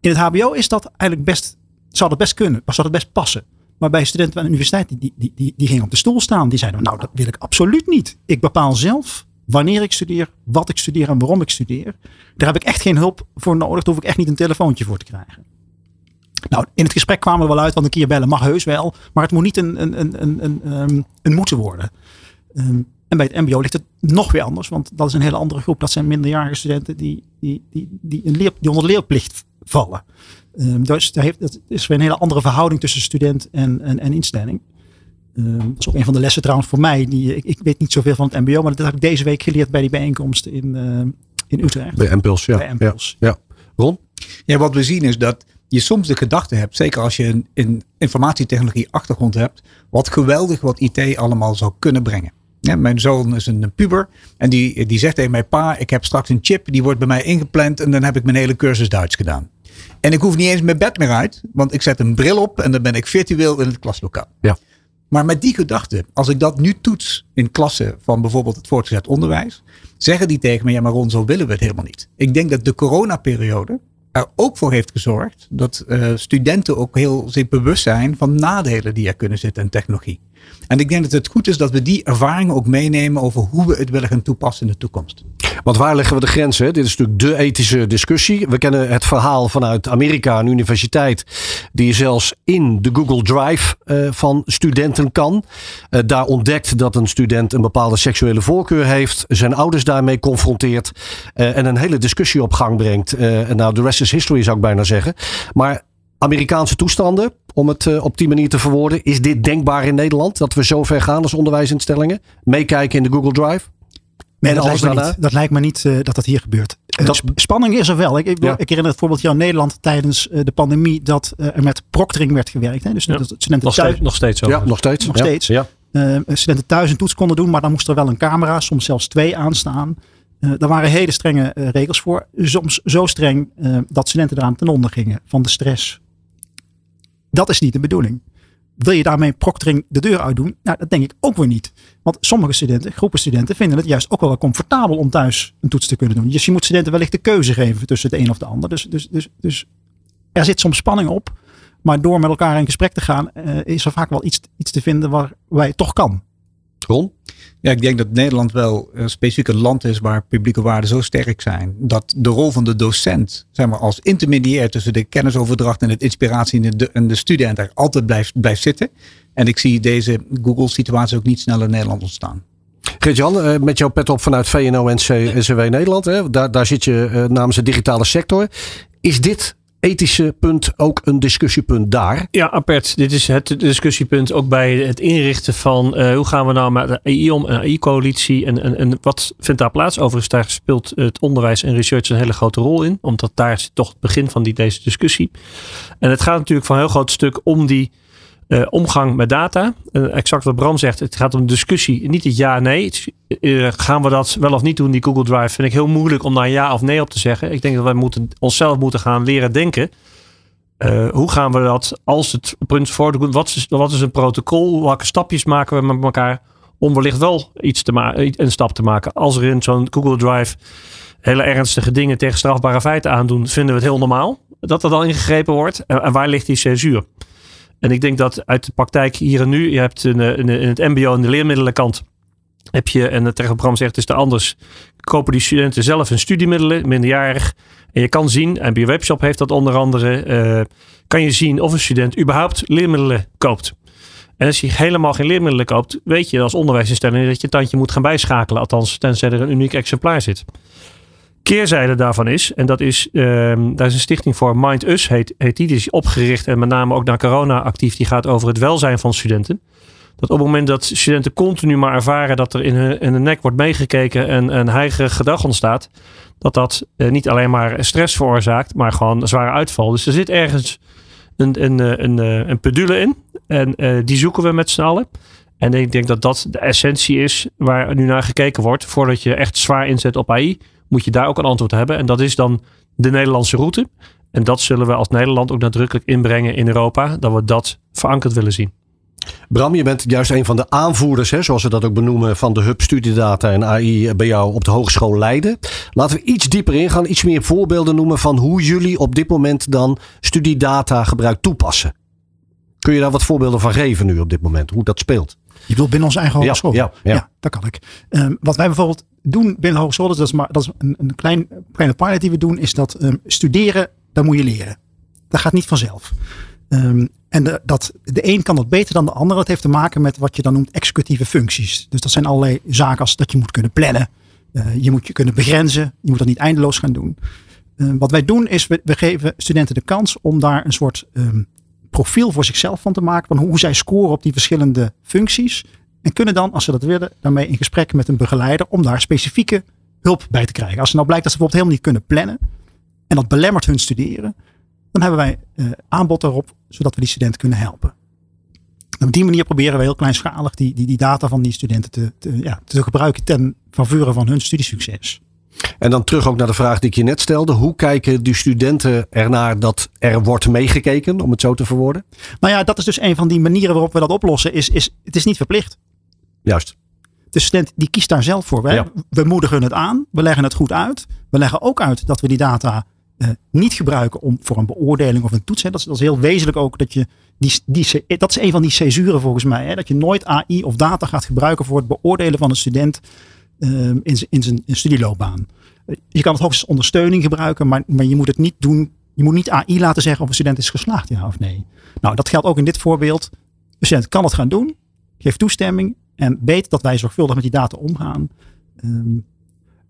In het HBO is dat eigenlijk best zou dat best kunnen, zou dat best passen. Maar bij studenten aan de universiteit, die, die, die, die gingen op de stoel staan. Die zeiden, nou dat wil ik absoluut niet. Ik bepaal zelf wanneer ik studeer, wat ik studeer en waarom ik studeer. Daar heb ik echt geen hulp voor nodig. Daar hoef ik echt niet een telefoontje voor te krijgen. Nou, in het gesprek kwamen we wel uit, want een keer bellen mag heus wel. Maar het moet niet een, een, een, een, een, een moeten worden. Um, en bij het mbo ligt het nog weer anders. Want dat is een hele andere groep. Dat zijn minderjarige studenten die, die, die, die, een leer, die onder leerplicht vallen. Um, dus daar heeft, dat is weer een hele andere verhouding tussen student en, en, en instelling. Um, dat is ook een van de lessen trouwens voor mij. Die, ik, ik weet niet zoveel van het mbo, maar dat heb ik deze week geleerd bij die bijeenkomst in, uh, in Utrecht. Bij Impuls, ja. Bij Impuls. Ja. ja. Ron? Ja, wat we zien is dat je soms de gedachte hebt, zeker als je een, een informatietechnologie achtergrond hebt, wat geweldig wat IT allemaal zou kunnen brengen. Ja, mijn zoon is een puber en die, die zegt tegen mij, pa, ik heb straks een chip, die wordt bij mij ingepland en dan heb ik mijn hele cursus Duits gedaan. En ik hoef niet eens mijn bed meer uit, want ik zet een bril op en dan ben ik virtueel in het klaslokaal. Ja. Maar met die gedachte, als ik dat nu toets in klassen van bijvoorbeeld het voortgezet onderwijs, zeggen die tegen me, ja maar Ron, zo willen we het helemaal niet. Ik denk dat de coronaperiode er ook voor heeft gezorgd dat uh, studenten ook heel zich bewust zijn van nadelen die er kunnen zitten in technologie. En ik denk dat het goed is dat we die ervaringen ook meenemen over hoe we het willen gaan toepassen in de toekomst. Want waar leggen we de grenzen? Dit is natuurlijk de ethische discussie. We kennen het verhaal vanuit Amerika, een universiteit, die zelfs in de Google Drive uh, van studenten kan. Uh, daar ontdekt dat een student een bepaalde seksuele voorkeur heeft, zijn ouders daarmee confronteert uh, en een hele discussie op gang brengt. nou, de rest is history zou ik bijna zeggen. Maar Amerikaanse toestanden, om het uh, op die manier te verwoorden. Is dit denkbaar in Nederland? Dat we zo ver gaan als onderwijsinstellingen? Meekijken in de Google Drive? Nee, dat, lijkt niet, dat, lijkt me niet, uh, dat dat hier gebeurt. Uh, dat, spanning is er wel. Ik, ik, ja. ik herinner het voorbeeld in Nederland tijdens uh, de pandemie dat er met proctoring werd gewerkt. Hè? Dus ja. dat studenten nog, thuis, steeds, nog steeds zo. Ja, nog steeds. Nog steeds. Ja. studenten thuis een toets konden doen, maar dan moest er wel een camera, soms zelfs twee aanstaan. Uh, daar waren hele strenge regels voor. Soms zo streng dat studenten eraan ten onder gingen van de stress. Dat is niet de bedoeling. Wil je daarmee proctoring de deur uitdoen? Nou, dat denk ik ook weer niet. Want sommige studenten, groepen studenten, vinden het juist ook wel comfortabel om thuis een toets te kunnen doen. Dus je moet studenten wellicht de keuze geven tussen het een of de ander. Dus, dus, dus, dus er zit soms spanning op. Maar door met elkaar in gesprek te gaan, uh, is er vaak wel iets, iets te vinden waar wij toch kan. Ron? Ja, ik denk dat Nederland wel een specifiek een land is waar publieke waarden zo sterk zijn. Dat de rol van de docent, zeg maar, als intermediair tussen de kennisoverdracht en het inspiratie en de, en de student er altijd blijft, blijft zitten. En ik zie deze Google-situatie ook niet snel in Nederland ontstaan. Gert-Jan, eh, met jouw pet op vanuit VNO-NCW Nederland. Hè? Daar, daar zit je eh, namens de digitale sector. Is dit ethische punt ook een discussiepunt daar? Ja, apart. Dit is het discussiepunt ook bij het inrichten van uh, hoe gaan we nou met de AI om, een AI-coalitie en, en, en wat vindt daar plaats? Overigens, daar speelt het onderwijs en research een hele grote rol in, omdat daar zit toch het begin van die, deze discussie. En het gaat natuurlijk van een heel groot stuk om die uh, omgang met data. Uh, exact wat Bram zegt, het gaat om discussie, niet het ja-nee. Uh, gaan we dat wel of niet doen, die Google Drive? Vind ik heel moeilijk om daar ja of nee op te zeggen. Ik denk dat wij moeten, onszelf moeten gaan leren denken. hoe gaan we dat als het punt voor wat is, wat is een protocol? Welke stapjes maken we met elkaar om wellicht wel iets te een stap te maken? Als er in zo'n Google Drive hele ernstige dingen tegen strafbare feiten aandoen, vinden we het heel normaal dat er dan ingegrepen wordt. en waar ligt die censuur? En ik denk dat uit de praktijk hier en nu, je hebt in, in, in het MBO en de leermiddelenkant, heb je, en het Bram zegt, is er anders. Kopen die studenten zelf hun studiemiddelen, minderjarig. En je kan zien, en bij webshop heeft dat onder andere, uh, kan je zien of een student überhaupt leermiddelen koopt. En als je helemaal geen leermiddelen koopt, weet je als onderwijsinstelling dat je een tandje moet gaan bijschakelen. Althans, tenzij er een uniek exemplaar zit keerzijde daarvan is, en dat is, um, daar is een stichting voor, Mind Us heet, die, die is opgericht en met name ook naar corona actief, die gaat over het welzijn van studenten. Dat op het moment dat studenten continu maar ervaren dat er in hun, in de nek wordt meegekeken en een heigerig gedrag ontstaat, dat dat uh, niet alleen maar stress veroorzaakt, maar gewoon een zware uitval. Dus er zit ergens een, een, een, een, een pedule in en die zoeken we met z'n allen. En ik denk dat dat de essentie is waar nu naar gekeken wordt voordat je echt zwaar inzet op AI moet je daar ook een antwoord hebben. En dat is dan de Nederlandse route. En dat zullen we als Nederland ook nadrukkelijk inbrengen in Europa, dat we dat verankerd willen zien. Bram, je bent juist een van de aanvoerders, hè, zoals we dat ook benoemen, van de Hub Studiedata en AI bij jou op de Hogeschool Leiden. Laten we iets dieper ingaan, iets meer voorbeelden noemen van hoe jullie op dit moment dan studiedata gebruik toepassen. Kun je daar wat voorbeelden van geven nu op dit moment, hoe dat speelt? Je wilt binnen onze eigen hogeschool? Ja, ja, ja. dat kan ik. Um, wat wij bijvoorbeeld doen binnen hogeschool, dat is, maar, dat is een, een klein, kleine pilot die we doen, is dat um, studeren, daar moet je leren. Dat gaat niet vanzelf. Um, en de, dat, de een kan dat beter dan de ander. Dat heeft te maken met wat je dan noemt executieve functies. Dus dat zijn allerlei zaken als dat je moet kunnen plannen. Uh, je moet je kunnen begrenzen. Je moet dat niet eindeloos gaan doen. Uh, wat wij doen is, we, we, geven studenten de kans om daar een soort um, profiel voor zichzelf van te maken. Van hoe zij scoren op die verschillende functies. En kunnen dan, als ze dat willen, daarmee in gesprek met een begeleider om daar specifieke hulp bij te krijgen. Als er nou blijkt dat ze bijvoorbeeld helemaal niet kunnen plannen en dat belemmert hun studeren, dan hebben wij uh, aanbod erop, zodat we die studenten kunnen helpen. En op die manier proberen we heel kleinschalig die, die, die data van die studenten te, te, ja, te gebruiken ten faveur van hun studiesucces. En dan terug ook naar de vraag die ik je net stelde. Hoe kijken die studenten ernaar dat er wordt meegekeken, om het zo te verwoorden? Nou ja, dat is dus een van die manieren waarop we dat oplossen. Is, is, het is niet verplicht. Juist. De student die kiest daar zelf voor. Wij, We moedigen het aan. We leggen het goed uit. We leggen ook uit dat we die data uh, niet gebruiken om, voor een beoordeling of een toets. Hè. Dat, is, dat is heel wezenlijk ook. Dat, je die, die, dat is een van die cesuren volgens mij. Hè. Dat je nooit AI of data gaat gebruiken voor het beoordelen van een student uh, in, in zijn studieloopbaan. Je kan het hoogstens ondersteuning gebruiken, maar, maar je moet het niet doen. Je moet niet AI laten zeggen of een student is geslaagd, ja of nee. Nou, dat geldt ook in dit voorbeeld. De student kan het gaan doen, geeft toestemming en weet dat wij zorgvuldig met die data omgaan. Um,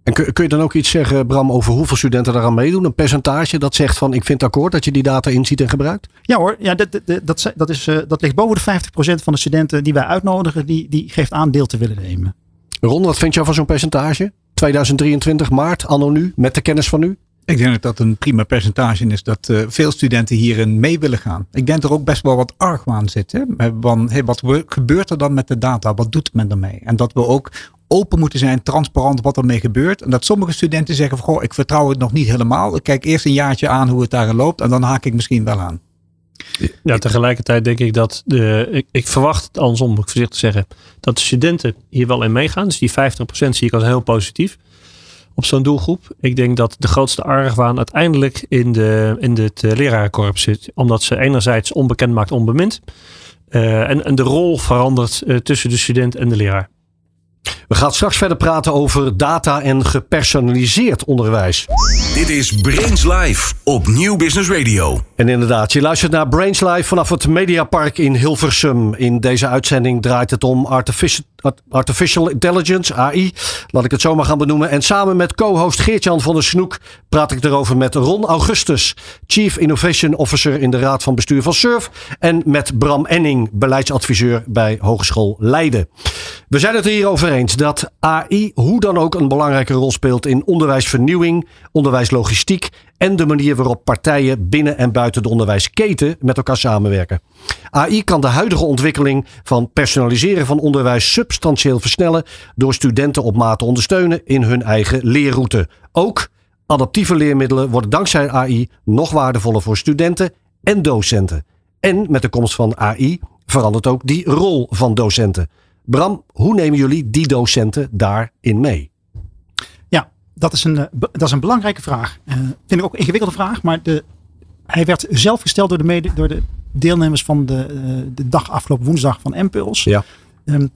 en kun, kun, je dan ook iets zeggen, Bram, over hoeveel studenten daaraan meedoen? Een percentage dat zegt van ik vind akkoord dat je die data inziet en gebruikt? Ja hoor, ja, dat, dat, dat, is, uh, dat ligt boven de 50% van de studenten die wij uitnodigen, die, die geeft aan deel te willen nemen. Ron, wat vind je van zo'n percentage? 2023, maart, anno nu, met de kennis van nu? Ik denk dat dat een prima percentage is dat uh, veel studenten hierin mee willen gaan. Ik denk er ook best wel wat argwaan zit. Hè? Van, hey, wat gebeurt er dan met de data? Wat doet men ermee? En dat we ook open moeten zijn, transparant wat ermee gebeurt. En dat sommige studenten zeggen van, goh, ik vertrouw het nog niet helemaal. Ik kijk eerst een jaartje aan hoe het daar loopt en dan haak ik misschien wel aan. Ja, tegelijkertijd denk ik dat de, ik, ik verwacht het andersom, moet ik voorzichtig zeggen, dat de studenten hier wel in meegaan. Dus die 50% zie ik als heel positief op zo'n doelgroep. Ik denk dat de grootste argwaan uiteindelijk in, de, in het uh, lerarenkorps zit. Omdat ze enerzijds onbekend maakt onbemind. Uh, en, en de rol verandert uh, tussen de student en de leraar. We gaan straks verder praten over data en gepersonaliseerd onderwijs. Dit is Brains Live op Nieuw Business Radio. En inderdaad, je luistert naar Brains Live vanaf het Mediapark in Hilversum. In deze uitzending draait het om artificial, artificial Intelligence, AI, laat ik het zo maar gaan benoemen. En samen met co-host Geert-Jan van der Snoek praat ik erover met Ron Augustus, Chief Innovation Officer in de Raad van Bestuur van SURF. En met Bram Enning, beleidsadviseur bij Hogeschool Leiden. We zijn het er hier over eens dat AI hoe dan ook een belangrijke rol speelt in onderwijsvernieuwing, onderwijslogistiek en de manier waarop partijen binnen en buiten de onderwijsketen met elkaar samenwerken. AI kan de huidige ontwikkeling van personaliseren van onderwijs substantieel versnellen door studenten op maat te ondersteunen in hun eigen leerroute. Ook adaptieve leermiddelen worden dankzij AI nog waardevoller voor studenten en docenten. En met de komst van AI verandert ook die rol van docenten. Bram, hoe nemen jullie die docenten daarin mee? Ja, dat is een, dat is een belangrijke vraag. Uh, vind ik ook een ingewikkelde vraag, maar de, hij werd zelf gesteld door de, mede, door de deelnemers van de, uh, de dag afgelopen woensdag van Impuls. Ja. Um,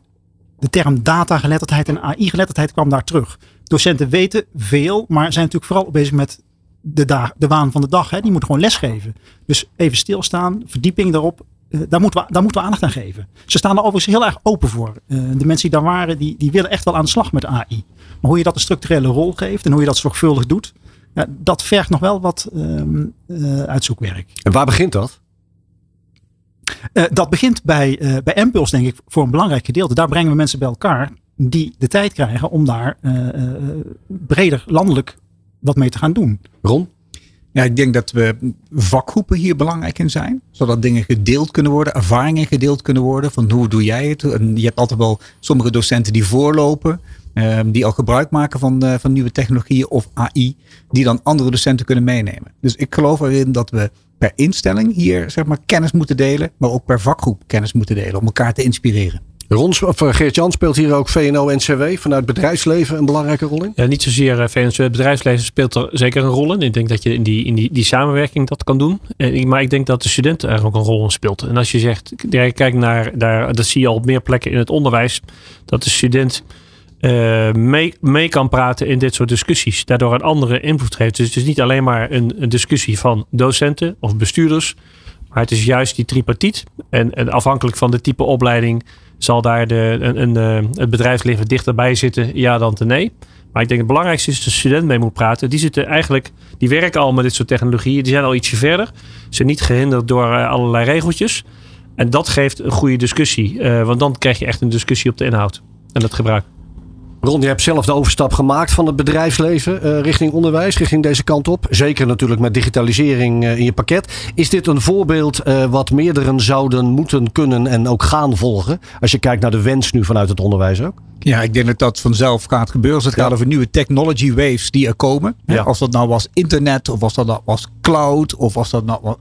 de term datageletterdheid en AI-geletterdheid kwam daar terug. Docenten weten veel, maar zijn natuurlijk vooral bezig met de, de waan van de dag. Hè. Die moeten gewoon lesgeven. Dus even stilstaan, verdieping daarop daar, moeten we, daar moeten we aandacht aan geven. Ze staan er overigens heel erg open voor. Uh, de mensen die daar waren, die, die willen echt wel aan de slag met AI. Maar hoe je dat een structurele rol geeft en hoe je dat zorgvuldig doet, ja, dat vergt nog wel wat um, uh, uitzoekwerk. En waar begint dat? dat begint bij, bij Impuls, denk ik, voor een belangrijk gedeelte. Daar brengen we mensen bij elkaar die de tijd krijgen om daar breder landelijk wat mee te gaan doen. Ron? Ja, ik denk dat we vakgroepen hier belangrijk in zijn. Zodat dingen gedeeld kunnen worden, ervaringen gedeeld kunnen worden. Van hoe doe jij het? En je hebt altijd wel sommige docenten die voorlopen. Um, die al gebruik maken van, uh, van nieuwe technologieën of AI. Die dan andere docenten kunnen meenemen. Dus ik geloof erin dat we per instelling hier zeg maar, kennis moeten delen. Maar ook per vakgroep kennis moeten delen. Om elkaar te inspireren. Rons, of Geert-Jan speelt hier ook VNO-NCW vanuit bedrijfsleven een belangrijke rol in? Ja, niet zozeer VNO-NCW. Bedrijfsleven speelt er zeker een rol in. Ik denk dat je in die, in die, die samenwerking dat kan doen. Maar ik denk dat de student er ook een rol in speelt. En als je zegt, kijk naar, daar, dat zie je al op meer plekken in het onderwijs, dat de student mee, mee kan praten in dit soort discussies. Daardoor een andere invloed geeft. Dus het is niet alleen maar een, een discussie van docenten of bestuurders. Maar het is juist die tripartiet. En, en afhankelijk van de type opleiding zal daar de, een, een, eh, het bedrijfsleven dichterbij zitten, ja dan te nee. Maar ik denk het belangrijkste is dat de student mee moet praten. Die zitten eigenlijk, die werken al met dit soort technologieën. Die zijn al ietsje verder. Ze zijn niet gehinderd door uh, allerlei regeltjes. En dat geeft een goede discussie. Uh, want dan krijg je echt een discussie op de inhoud en het gebruik. Ron, je hebt zelf de overstap gemaakt van het bedrijfsleven uh, richting onderwijs, richting deze kant op. Zeker natuurlijk met digitalisering uh, in je pakket. Is dit een voorbeeld uh, wat meerderen zouden moeten kunnen en ook gaan volgen? Als je kijkt naar de wens nu vanuit het onderwijs ook. Ja, ik denk dat dat vanzelf gaat gebeuren. Als het ja. gaat over nieuwe technology waves die er komen. Ja. Als dat nou was internet, of als dat nou was cloud, of als dat nou was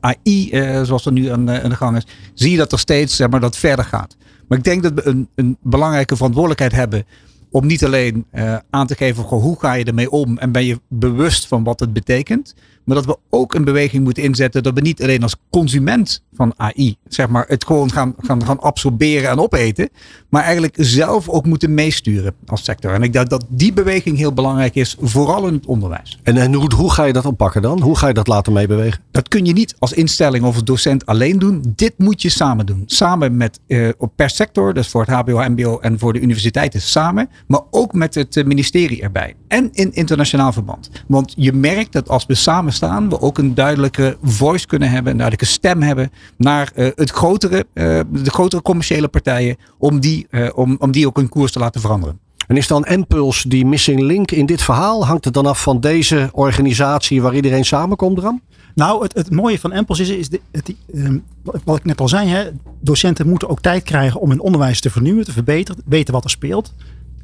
AI, zoals er nu aan, aan de gang is. Zie je dat er steeds zeg maar, dat verder gaat. Maar ik denk dat we een, een belangrijke verantwoordelijkheid hebben om niet alleen uh, aan te geven goh, hoe ga je ermee om en ben je bewust van wat het betekent. Maar dat we ook een beweging moeten inzetten dat we niet alleen als consument van AI, zeg maar, het gewoon gaan, gaan, gaan absorberen en opeten. Maar eigenlijk zelf ook moeten meesturen als sector. En ik denk dat die beweging heel belangrijk is, vooral in het onderwijs. En, en hoe, hoe ga je dat oppakken dan? Hoe ga je dat laten meebewegen? Dat kun je niet als instelling of als docent alleen doen. Dit moet je samen doen. Samen met uh, per sector, dus voor het HBO, MBO en voor de universiteiten samen. Maar ook met het ministerie erbij. En in internationaal verband. Want je merkt dat als we samen staan, we ook een duidelijke voice kunnen hebben, een duidelijke stem hebben naar uh, het grotere, uh, de grotere commerciële partijen, om die, uh, om, om die ook hun koers te laten veranderen. En is dan Impuls die missing link in dit verhaal? Hangt het dan af van deze organisatie waar iedereen samenkomt, Ram? Nou, het, het mooie van Impuls is, is de, het, um, wat ik net al zei, hè, docenten moeten ook tijd krijgen om hun onderwijs te vernieuwen, te verbeteren, weten wat er speelt.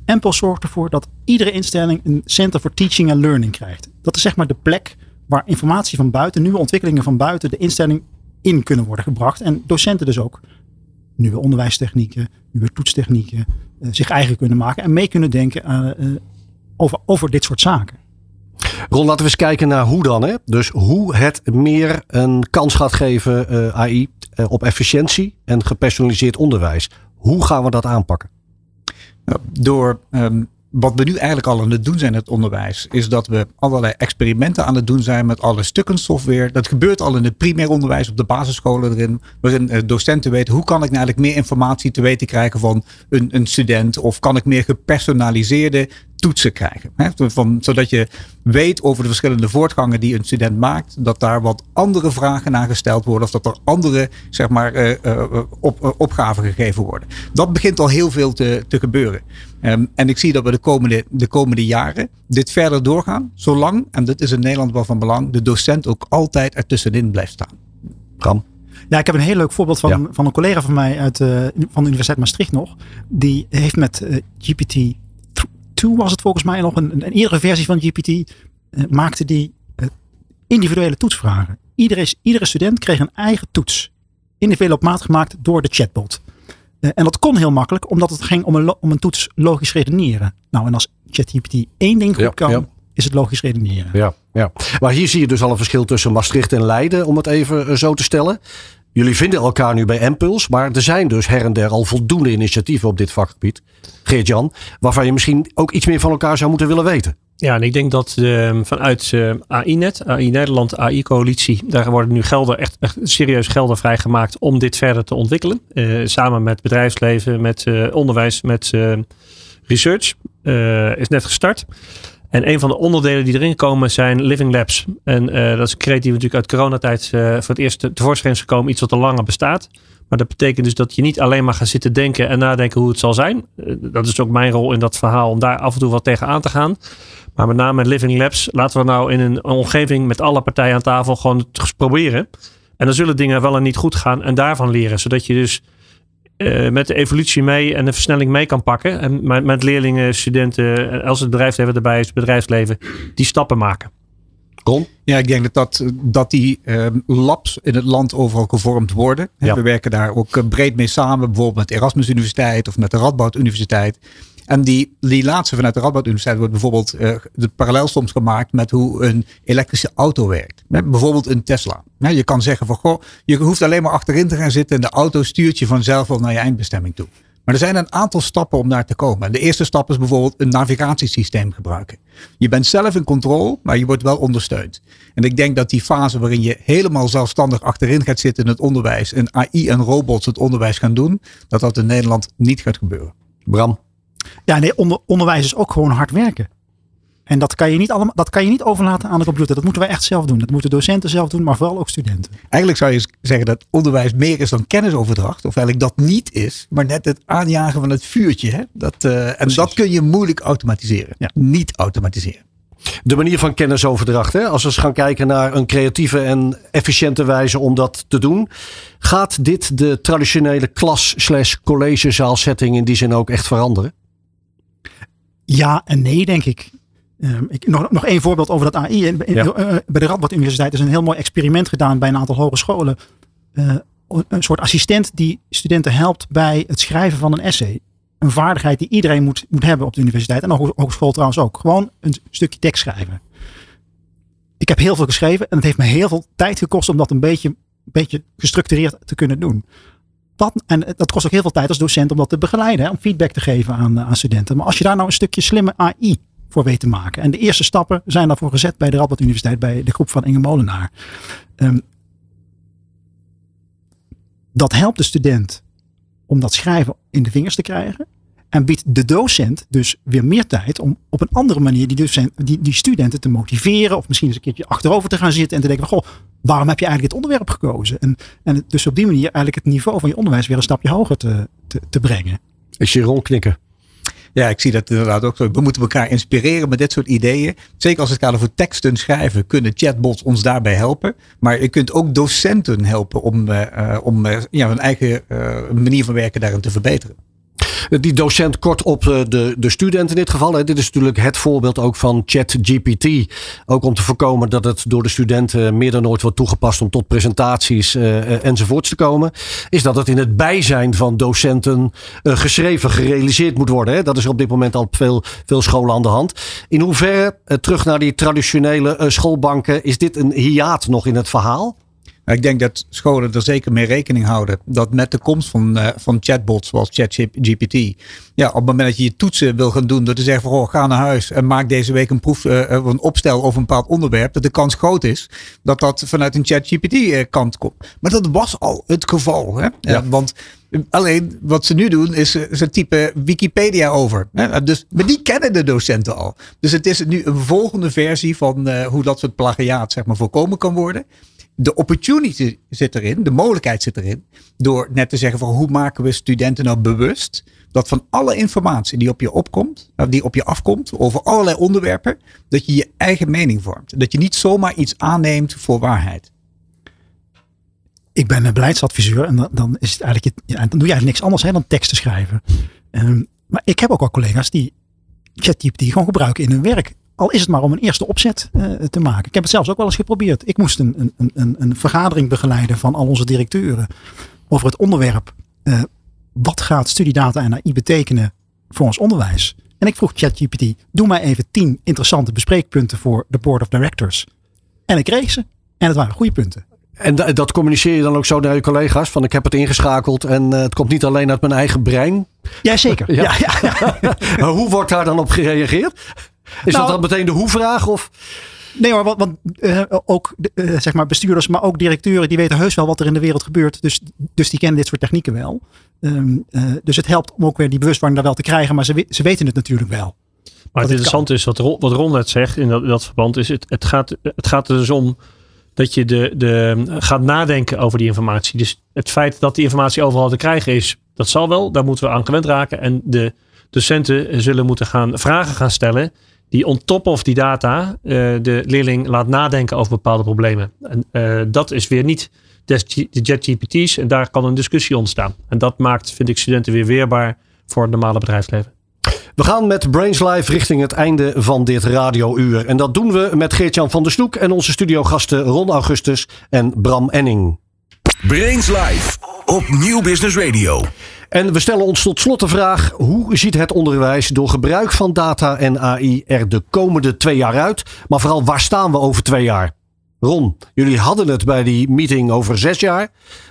Empel zorgt ervoor dat iedere instelling een Center for Teaching and Learning krijgt. Dat is zeg maar de plek waar informatie van buiten, nieuwe ontwikkelingen van buiten de instelling in kunnen worden gebracht. En docenten dus ook nieuwe onderwijstechnieken, nieuwe toetstechnieken uh, zich eigen kunnen maken en mee kunnen denken uh, over, over dit soort zaken. Ron, laten we eens kijken naar hoe dan. Hè? Dus hoe het meer een kans gaat geven, uh, AI, op efficiëntie en gepersonaliseerd onderwijs. Hoe gaan we dat aanpakken? Nou, door um, wat we nu eigenlijk al aan het doen zijn in het onderwijs, is dat we allerlei experimenten aan het doen zijn met alle stukken software. Dat gebeurt al in het primair onderwijs op de basisscholen erin, waarin eh, docenten weten hoe kan ik nou eigenlijk meer informatie te weten krijgen van een, een student of kan ik meer gepersonaliseerde toetsen krijgen. Hè? Van, zodat je weet over de verschillende voortgangen die een student maakt, dat daar wat andere vragen naar gesteld worden of dat er andere zeg maar, uh, op, opgaven gegeven worden. Dat begint al heel veel te, te gebeuren. Um, en ik zie dat we de komende, de komende jaren dit verder doorgaan, zolang, en dit is in Nederland wel van belang, de docent ook altijd ertussenin blijft staan. Ram. Ja, ik heb een heel leuk voorbeeld van, ja. van een collega van mij uit, uh, van de Universiteit Maastricht nog. Die heeft met uh, GPT 2 was het volgens mij nog een, een, eerdere versie van GPT. Uh, maakte die uh, individuele toetsvragen. Iedere, iedere student kreeg een eigen toets. Individueel op maat gemaakt door de chatbot. Uh, en dat kon heel makkelijk, omdat het ging om een, om een toets logisch redeneren. Nou, en als ChatGPT één ding goed ja, kan, ja. is het logisch redeneren. Ja, ja. Maar hier zie je dus al een verschil tussen Maastricht en Leiden, om het even zo te stellen. Jullie vinden elkaar nu bij Impuls, maar er zijn dus her en der al voldoende initiatieven op dit vakgebied. Geert-Jan, waarvan je misschien ook iets meer van elkaar zou moeten willen weten. Ja, en ik denk dat uh, vanuit uh, AI-net, AI Nederland, AI-coalitie, daar worden nu gelden, echt, echt serieus gelden vrijgemaakt om dit verder te ontwikkelen. Uh, samen met bedrijfsleven, met onderwijs, met research. is net gestart. En een van de onderdelen die erin komen zijn Living Labs. En dat is een we natuurlijk uit coronatijd voor het eerst tevoorschijn is gekomen. Iets wat al langer bestaat. Maar dat betekent dus dat je niet alleen maar gaat zitten denken en nadenken hoe het zal zijn. Dat is ook mijn rol in dat verhaal om daar af en toe wat tegen aan te gaan. Maar met name met Living Labs laten we nou in een omgeving met alle partijen aan tafel gewoon het proberen. En dan zullen dingen wel en niet goed gaan en daarvan leren. Zodat je dus uh, met de evolutie mee en de versnelling mee kan pakken. En met, met leerlingen, studenten, als het bedrijfsleven erbij is, het bedrijfsleven, die stappen maken. Kom. Ja, ik denk dat, dat, dat die uh, labs in het land overal gevormd worden. Ja. We werken daar ook breed mee samen, bijvoorbeeld met Erasmus Universiteit of met de Radboud Universiteit. En die, laatste vanuit de Radboud Universiteit wordt bijvoorbeeld uh, de parallel soms gemaakt met hoe een elektrische auto werkt. Met bijvoorbeeld een Tesla. je kan zeggen van goh, je hoeft alleen maar achterin te gaan zitten en de auto stuurt je vanzelf wel naar je eindbestemming toe. Maar er zijn een aantal stappen om daar te komen. En de eerste stap is bijvoorbeeld een navigatiesysteem gebruiken. Je bent zelf in controle, maar je wordt wel ondersteund. En ik denk dat die fase waarin je helemaal zelfstandig achterin gaat zitten in het onderwijs en AI en robots het onderwijs gaan doen, dat dat in Nederland niet gaat gebeuren. Bram, ja, nee, onder, onderwijs is ook gewoon hard werken. En dat kan, je niet allemaal, dat kan je niet overlaten aan de computer. Dat moeten wij echt zelf doen. Dat moeten docenten zelf doen, maar vooral ook studenten. Eigenlijk zou je zeggen dat onderwijs meer is dan kennisoverdracht. Of eigenlijk dat niet is, maar net het aanjagen van het vuurtje. Hè? Dat, uh, en dat kun je moeilijk automatiseren. Ja. Niet automatiseren. De manier van kennisoverdracht. Hè? Als we eens gaan kijken naar een creatieve en efficiënte wijze om dat te doen. Gaat dit de traditionele klas-collegezaalsetting in die zin ook echt veranderen? Ja en nee, denk ik. Um, ik nog, nog één voorbeeld over dat AI. In, ja. uh, bij de Radboud Universiteit is een heel mooi experiment gedaan bij een aantal hogescholen. Uh, een soort assistent die studenten helpt bij het schrijven van een essay. Een vaardigheid die iedereen moet, moet hebben op de universiteit. En de hogeschool trouwens ook. Gewoon een stukje tekst schrijven. Ik heb heel veel geschreven en het heeft me heel veel tijd gekost om dat een beetje, een beetje gestructureerd te kunnen doen. Wat, en dat kost ook heel veel tijd als docent om dat te begeleiden, hè, om feedback te geven aan, aan studenten. Maar als je daar nou een stukje slimme AI voor weet te maken. En de eerste stappen zijn daarvoor gezet bij de Radboud Universiteit, bij de groep van Inge Molenaar. Um, dat helpt de student om dat schrijven in de vingers te krijgen. En biedt de docent dus weer meer tijd om op een andere manier die, docent, die, die studenten te motiveren. Of misschien eens een keertje achterover te gaan zitten en te denken: van, Goh, waarom heb je eigenlijk dit onderwerp gekozen? En, en dus op die manier eigenlijk het niveau van je onderwijs weer een stapje hoger te, te, te brengen. Is je rondknikken? Ja, ik zie dat inderdaad ook zo. We moeten elkaar inspireren met dit soort ideeën. Zeker als het gaat over teksten schrijven, kunnen chatbots ons daarbij helpen. Maar je kunt ook docenten helpen om, uh, om uh, ja, hun eigen uh, manier van werken daarin te verbeteren. Die docent kort op de, de student in dit geval. Dit is natuurlijk het voorbeeld ook van ChatGPT. Ook om te voorkomen dat het door de studenten meer dan ooit wordt toegepast om tot presentaties uh, enzovoorts te komen. Is dat het in het bijzijn van docenten geschreven, gerealiseerd moet worden. Dat is op dit moment al veel, veel scholen aan de hand. In hoeverre, terug naar die traditionele schoolbanken, is dit een hiaat nog in het verhaal? Ik denk dat scholen er zeker mee rekening houden dat met de komst van, uh, van chatbots zoals ChatGPT, ja, op het moment dat je je toetsen wil gaan doen door te zeggen van oh, ga naar huis en maak deze week een proef, uh, een opstel over een bepaald onderwerp, dat de kans groot is dat dat vanuit een ChatGPT kant komt. Maar dat was al het geval. Hè? Ja. want Alleen wat ze nu doen is ze typen Wikipedia over. Dus, maar die kennen de docenten al. Dus het is nu een volgende versie van hoe dat soort plagiaat zeg maar, voorkomen kan worden de opportunity zit erin, de mogelijkheid zit erin. Door net te zeggen van hoe maken we studenten nou bewust dat van alle informatie die op je opkomt, die op je afkomt over allerlei onderwerpen, dat je je eigen mening vormt. Dat je niet zomaar iets aanneemt voor waarheid. Ik ben een beleidsadviseur en dan, is het eigenlijk, dan doe je eigenlijk niks anders hè, dan teksten schrijven. Um, maar ik heb ook wel collega's die ChatGPT gewoon gebruiken in hun werk. Al is het maar om een eerste opzet uh, te maken. Ik heb het zelfs ook wel eens geprobeerd. Ik moest een, een, een, een vergadering begeleiden van al onze directeuren over het onderwerp. Uh, wat gaat studiedata en AI betekenen voor ons onderwijs? En ik vroeg ChatGPT, doe mij even tien interessante bespreekpunten voor de Board of Directors. En ik kreeg ze. En het waren goede punten. En dat communiceer je dan ook zo naar je collega's? Van ik heb het ingeschakeld en uh, het komt niet alleen uit mijn eigen brein. Jazeker. Ja. Ja, ja, ja. Hoe wordt daar dan op gereageerd? Is nou, dat dan meteen de hoe-vraag? Of? Nee hoor, want, want uh, ook uh, zeg maar bestuurders, maar ook directeuren, die weten heus wel wat er in de wereld gebeurt. Dus, dus die kennen dit soort technieken wel. Um, uh, dus het helpt om ook weer die bewustwording daar wel te krijgen, maar ze, ze weten het natuurlijk wel. Maar het interessante is, wat, wat Ron net zegt in dat, in dat verband, is het, het, gaat, het gaat er dus om dat je de, de, gaat nadenken over die informatie. Dus het feit dat die informatie overal te krijgen is, dat zal wel. Daar moeten we aan gewend raken. En de docenten zullen moeten gaan vragen gaan stellen die on top of die data uh, de leerling laat nadenken over bepaalde problemen. En uh, dat is weer niet de JetGPT's en daar kan een discussie ontstaan. En dat maakt, vind ik, studenten weer weerbaar voor het normale bedrijfsleven. We gaan met Brains Live richting het einde van dit radiouur. En dat doen we met Geert-Jan van der Stoek en onze studiogasten Ron Augustus en Bram Enning. Brains Live op Nieuw Business Radio. En we stellen ons tot slot de vraag: hoe ziet het onderwijs door gebruik van data en AI er de komende twee jaar uit? Maar vooral, waar staan we over twee jaar? Ron, jullie hadden het bij die meeting over zes jaar.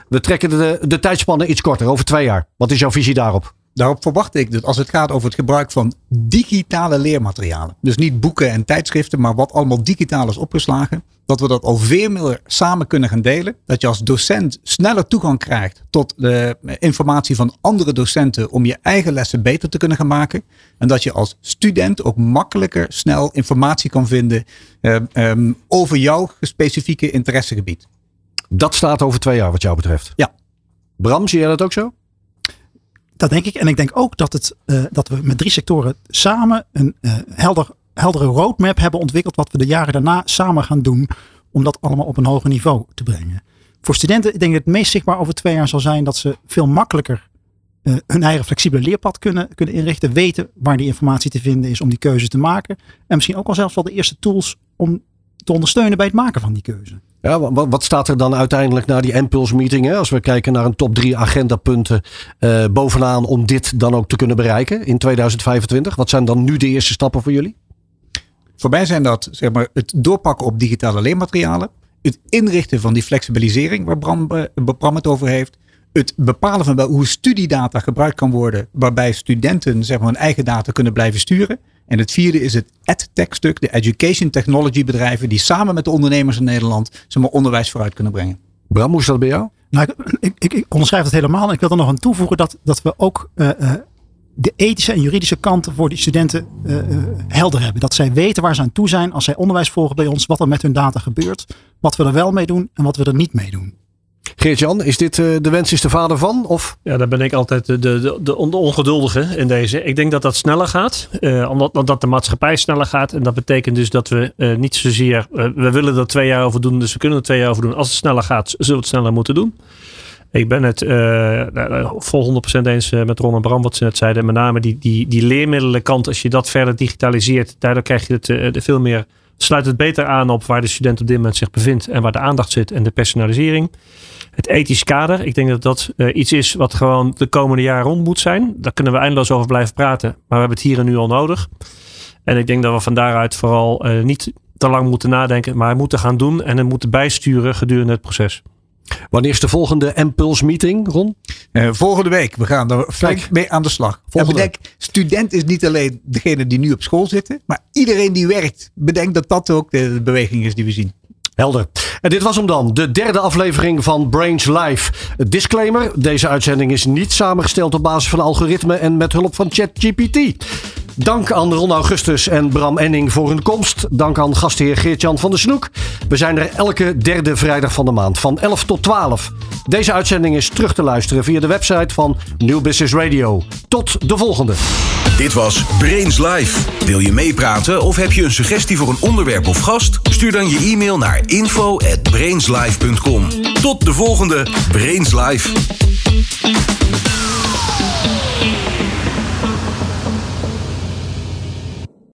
We trekken de, de tijdspannen iets korter, over twee jaar. Wat is jouw visie daarop? Daarop verwacht ik dat als het gaat over het gebruik van digitale leermaterialen. Dus niet boeken en tijdschriften, maar wat allemaal digitaal is opgeslagen. Dat we dat al veel meer samen kunnen gaan delen. Dat je als docent sneller toegang krijgt tot de informatie van andere docenten om je eigen lessen beter te kunnen gaan maken. En dat je als student ook makkelijker snel informatie kan vinden uh, um, over jouw specifieke interessegebied. Dat staat over twee jaar wat jou betreft. Ja. Bram, zie jij dat ook zo? Dat denk ik. En ik denk ook dat, het, uh, dat we met drie sectoren samen een uh, helder, heldere roadmap hebben ontwikkeld. Wat we de jaren daarna samen gaan doen. Om dat allemaal op een hoger niveau te brengen. Voor studenten, ik denk dat het meest zichtbaar over twee jaar zal zijn dat ze veel makkelijker uh, hun eigen flexibele leerpad kunnen, kunnen inrichten. Weten waar die informatie te vinden is om die keuze te maken. En misschien ook al zelfs wel de eerste tools om te ondersteunen bij het maken van die keuze. Ja, wat, wat, staat er dan uiteindelijk na die Impulse meeting? Hè? Als we kijken naar een top drie agendapunten uh, bovenaan om dit dan ook te kunnen bereiken in 2025. Wat zijn dan nu de eerste stappen voor jullie? Voor mij zijn dat zeg maar, het doorpakken op digitale leermaterialen. Het inrichten van die flexibilisering waar Bram, uh, Bram het over heeft. Het bepalen van hoe studiedata gebruikt kan worden. Waarbij studenten zeg maar, hun eigen data kunnen blijven sturen. En het vierde is het EdTech-stuk, de education technology bedrijven die samen met de ondernemers in Nederland zeg maar, onderwijs vooruit kunnen brengen. Bram, hoe is dat bij jou? Nou, ik, ik, ik onderschrijf het helemaal. En ik wil er nog aan toevoegen dat, dat we ook uh, uh, de ethische en juridische kanten voor die studenten uh, helder hebben. Dat zij weten waar ze aan toe zijn als zij onderwijs volgen bij ons, wat er met hun data gebeurt, wat we er wel mee doen en wat we er niet mee doen. Geert-Jan, is dit uh, de wens is de vader van? Of? Ja, daar ben ik altijd de, de, de, ongeduldige in deze. Ik denk dat dat sneller gaat. Uh, omdat, omdat de maatschappij sneller gaat. En dat betekent dus dat we uh, niet zozeer... we willen er twee jaar over doen, dus we kunnen er twee jaar over doen. Als het sneller gaat, zullen we het sneller moeten doen. Ik ben het uh, vol 100% eens met Ron en Bram wat ze net zeiden. Met name die, die, die leermiddelkant, als je dat verder digitaliseert, daardoor krijg je het veel meer, sluit het beter aan op waar de student op dit moment zich bevindt en waar de aandacht zit en de personalisering. Het ethisch kader, ik denk dat dat uh, iets is wat gewoon de komende jaren rond moet zijn. Daar kunnen we eindeloos over blijven praten, maar we hebben het hier en nu al nodig. En ik denk dat we van daaruit vooral niet te lang moeten nadenken, maar moeten gaan doen en het moeten bijsturen gedurende het proces. Wanneer is de volgende Impulse meeting, Ron? Uh, volgende week. We gaan er flink mee aan de slag. Volgende bedenk, student is niet alleen degene die nu op school zitten, maar iedereen die werkt. Bedenk dat dat ook de beweging is die we zien. Helder. En dit was hem dan, de derde aflevering van Brains Live. Disclaimer: deze uitzending is niet samengesteld op basis van algoritme en met hulp van ChatGPT. Dank aan Ron Augustus en Bram Enning voor hun komst. Dank aan gastheer Geert-Jan van der Snoek. We zijn er elke derde vrijdag van de maand van 11 tot 12. Deze uitzending is terug te luisteren via de website van New Business Radio. Tot de volgende. Dit was Brains Live. Wil je meepraten of heb je een suggestie voor een onderwerp of gast? Stuur dan je e-mail naar info@brainslive.com. Tot de volgende Brains Live.